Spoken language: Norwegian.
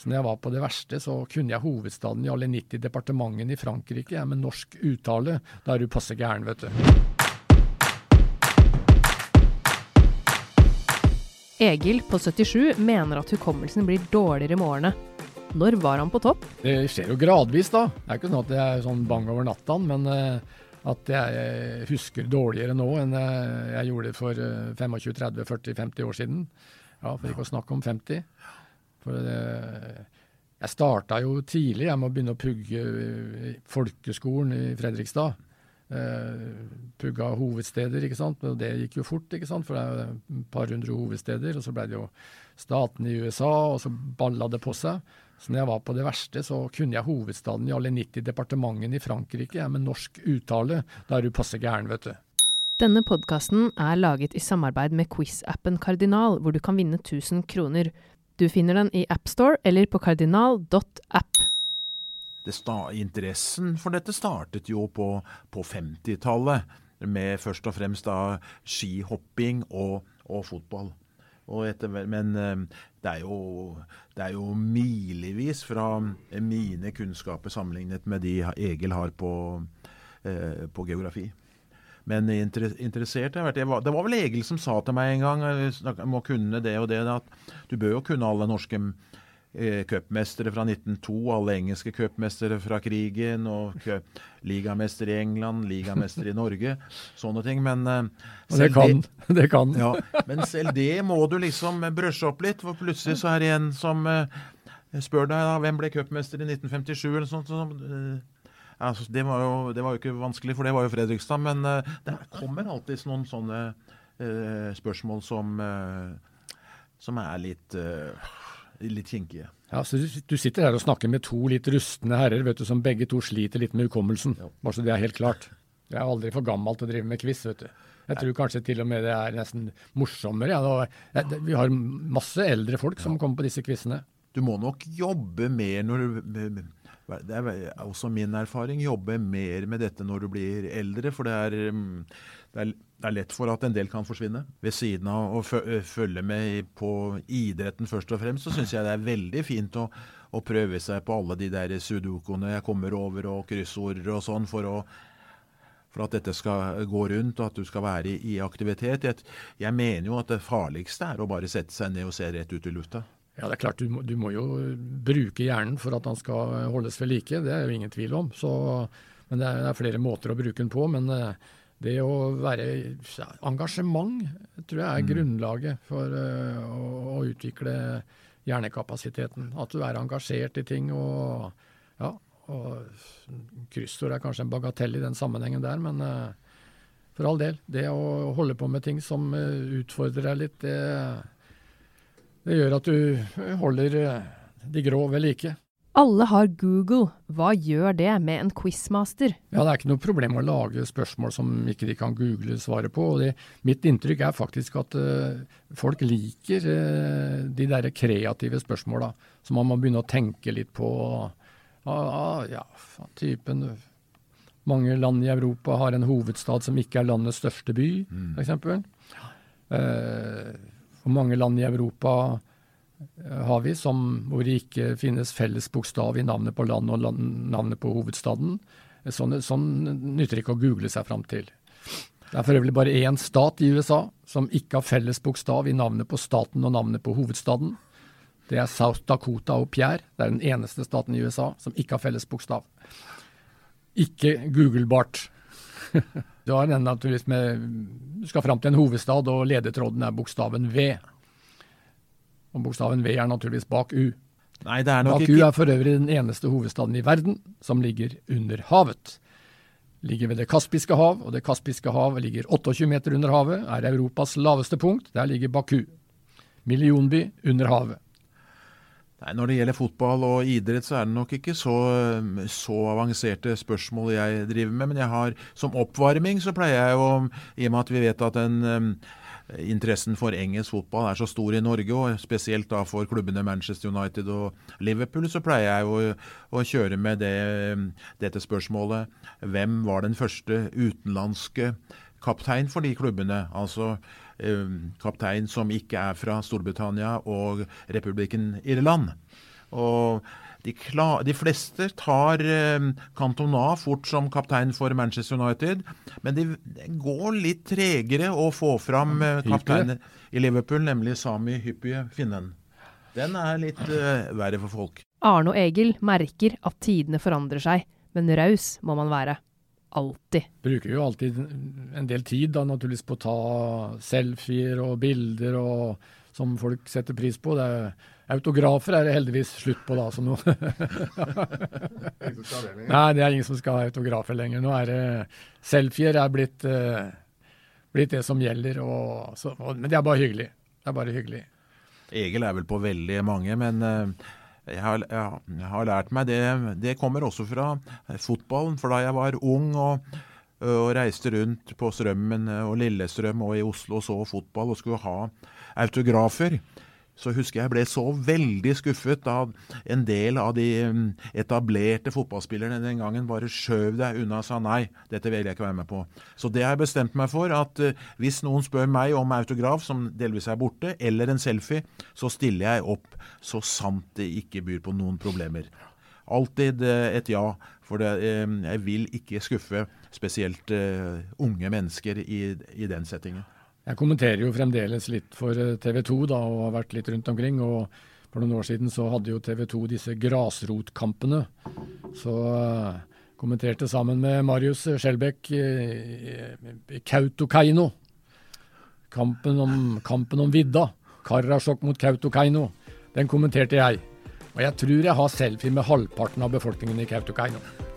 Så når jeg var på det verste, så kunne jeg hovedstaden i alle 90 departementene i Frankrike ja, med norsk uttale. Da er du passe gæren, vet du. Egil på 77 mener at hukommelsen blir dårligere med årene. Når var han på topp? Det skjer jo gradvis, da. Det er ikke sånn at jeg er sånn bang over natta, men uh, at jeg eh, husker dårligere nå enn uh, jeg gjorde for uh, 25-30-40-50 år siden. Ja, For ikke å snakke om 50. For jeg starta jo tidlig. Jeg må begynne å pugge folkeskolen i Fredrikstad. pugga hovedsteder, ikke sant. Og det gikk jo fort, ikke sant. For det er et par hundre hovedsteder. Og så ble det jo staten i USA, og så balla det på seg. Så når jeg var på det verste, så kunne jeg hovedstaden i alle 90 departementene i Frankrike med norsk uttale. Da er du passe gæren, vet du. Denne podkasten er laget i samarbeid med quiz-appen Kardinal, hvor du kan vinne 1000 kroner. Du finner den i AppStore eller på kardinal.app. Interessen for dette startet jo på, på 50-tallet, med først og fremst da skihopping og, og fotball. Etter, men eh, det er, jo, det er jo milevis fra mine kunnskaper sammenlignet med de Egil har på, eh, på geografi. Men interessert jeg, jeg var, Det var vel Egil som sa til meg en gang jeg må kunne det og det, at du bør jo kunne alle norske eh, cupmestere fra 1902, alle engelske cupmestere fra krigen, og ligamester i England, ligamester i Norge, sånne ting. Men uh, det kan. Det, det kan. Ja, men selv det må du liksom brøsje opp litt, for plutselig så er det en som uh, spør deg da, hvem ble cupmester i 1957, eller sånt. sånt altså, det, var jo, det, var jo, ikke vanskelig, for det var jo Fredrikstad, men uh, det kommer alltid noen sånne spørsmål som, som er litt litt kinkige. Ja, så Du sitter her og snakker med to litt rustne herrer vet du, som begge to sliter litt med hukommelsen. Bare så det er helt klart. Jeg er aldri for gammel til å drive med quiz. vet du. Jeg tror kanskje til og med det er nesten morsommere. Ja. Vi har masse eldre folk som kommer på disse quizene. Du må nok jobbe mer når du Det er også min erfaring. Jobbe mer med dette når du blir eldre. For det er, mm, det er det er lett for at en del kan forsvinne. Ved siden av å følge med på idretten først og fremst, så syns jeg det er veldig fint å, å, prøve seg på alle de der sudokoene jeg kommer over, og kryssorder og sånn, for, for at dette skal gå rundt, og at du skal være i, i aktivitet. Jeg, jeg, mener jo at det farligste er å bare sette seg ned og se rett ut i lufta. Ja, det er klart, du må, du må jo bruke hjernen for at han skal holdes ved like. Det er jo ingen tvil om. Så, men det er, det er, flere måter å bruke den på. men det å være Engasjement tror jeg er mm. grunnlaget for uh, å, å, utvikle hjernekapasiteten. At du er engasjert i ting. og ja, og Kryssord er kanskje en bagatell i den sammenhengen der, men for all del. Det å holde på med ting som utfordrer deg litt, det, det, gjør at du holder de grå ved like. Alle har Google. Hva gjør det med en quizmaster? Ja, Det er ikke noe problem å lage spørsmål som ikke de kan google svaret på. og det, Mitt inntrykk er faktisk at uh, folk liker uh, de der kreative spørsmåla. Så man må begynne å tenke litt på uh, ja, typen Mange land i Europa har en hovedstad som ikke er landets største by, mm. f.eks. Uh, og mange land i Europa Eh, har vi, som, hvor det ikke finnes felles bokstav i navnet på landet og land, navnet på hovedstaden. Sånn, sånn nytter ikke å google seg fram til. Det er for øvrig bare én stat i USA som ikke har felles bokstav i navnet på staten og navnet på hovedstaden. Det er South Dakota og Pierre. Det er den eneste staten i USA som ikke har felles bokstav. Ikke googlebart. du har en naturligvis med Du skal fram til en hovedstad, og ledetråden er bokstaven V. Og bokstaven V er naturligvis bak U. Nei, det er nok bak ikke... U er for øvrig den eneste hovedstaden i verden som ligger under havet. Ligger ved Det kaspiske hav, og Det kaspiske hav ligger 28 meter under havet, er Europas laveste punkt. Der ligger Baku. Millionby under havet. Nei, Når det gjelder fotball og idrett, så er det nok ikke så, så, avanserte spørsmål jeg driver med. Men jeg har, som oppvarming så pleier jeg jo, i og med at vi vet at en interessen for engelsk fotball er så stor i Norge, og spesielt da for klubbene Manchester United og Liverpool, så pleier jeg å, å kjøre med det, dette spørsmålet. Hvem var den første utenlandske kaptein for de klubbene? Altså kaptein som ikke er fra Storbritannia og republikken Irland. Og de, klar, de fleste tar eh, Cantona fort som kaptein for Manchester United, men de, det går litt tregere å få fram eh, kapteinen i Liverpool, nemlig Sami Hyppie Finnen. Den er litt eh, verre for folk. Arne og Egil merker at tidene forandrer seg, men raus må man være. Alltid. Bruker jo alltid en del tid da, naturligvis på å ta selfier og bilder og, som folk setter pris på. Det er, autografer er det heldigvis slutt på da. Så nå Nei, det er ingen som skal ha autografer lenger. Nå er det selfier er blitt, uh, blitt det som gjelder. Og, så, og, men det er bare hyggelig. Det er bare hyggelig. Egil er vel på veldig mange, men uh jeg har, jeg har, lært meg det Det kommer også fra fotballen. For da jeg var ung og, og reiste rundt på Strømmen og Lillestrøm og i Oslo og så fotball og skulle ha autografer, så husker jeg ble så veldig skuffet da en del av de mm, etablerte fotballspillerne den gangen bare skjøv deg unna og sa nei, dette vil jeg ikke være med på. Så det har jeg bestemt meg for, at uh, hvis noen spør meg om autograf, som delvis er borte, eller en selfie, så stiller jeg opp så sant det ikke byr på noen problemer. Alltid uh, et ja, for uh, jeg vil ikke skuffe spesielt unge mennesker i, i den settingen. Jeg kommenterer jo fremdeles litt for eh, TV 2 da, og har vært litt rundt omkring. og For noen år siden så hadde jo TV 2 disse grasrotkampene. Så uh, kommenterte sammen med Marius Skjelbæk uh, Kautokeino. Kampen om, kampen om vidda. Karasjok mot Kautokeino. Den kommenterte jeg. Og jeg tror jeg har selfie med halvparten av befolkningen i Kautokeino.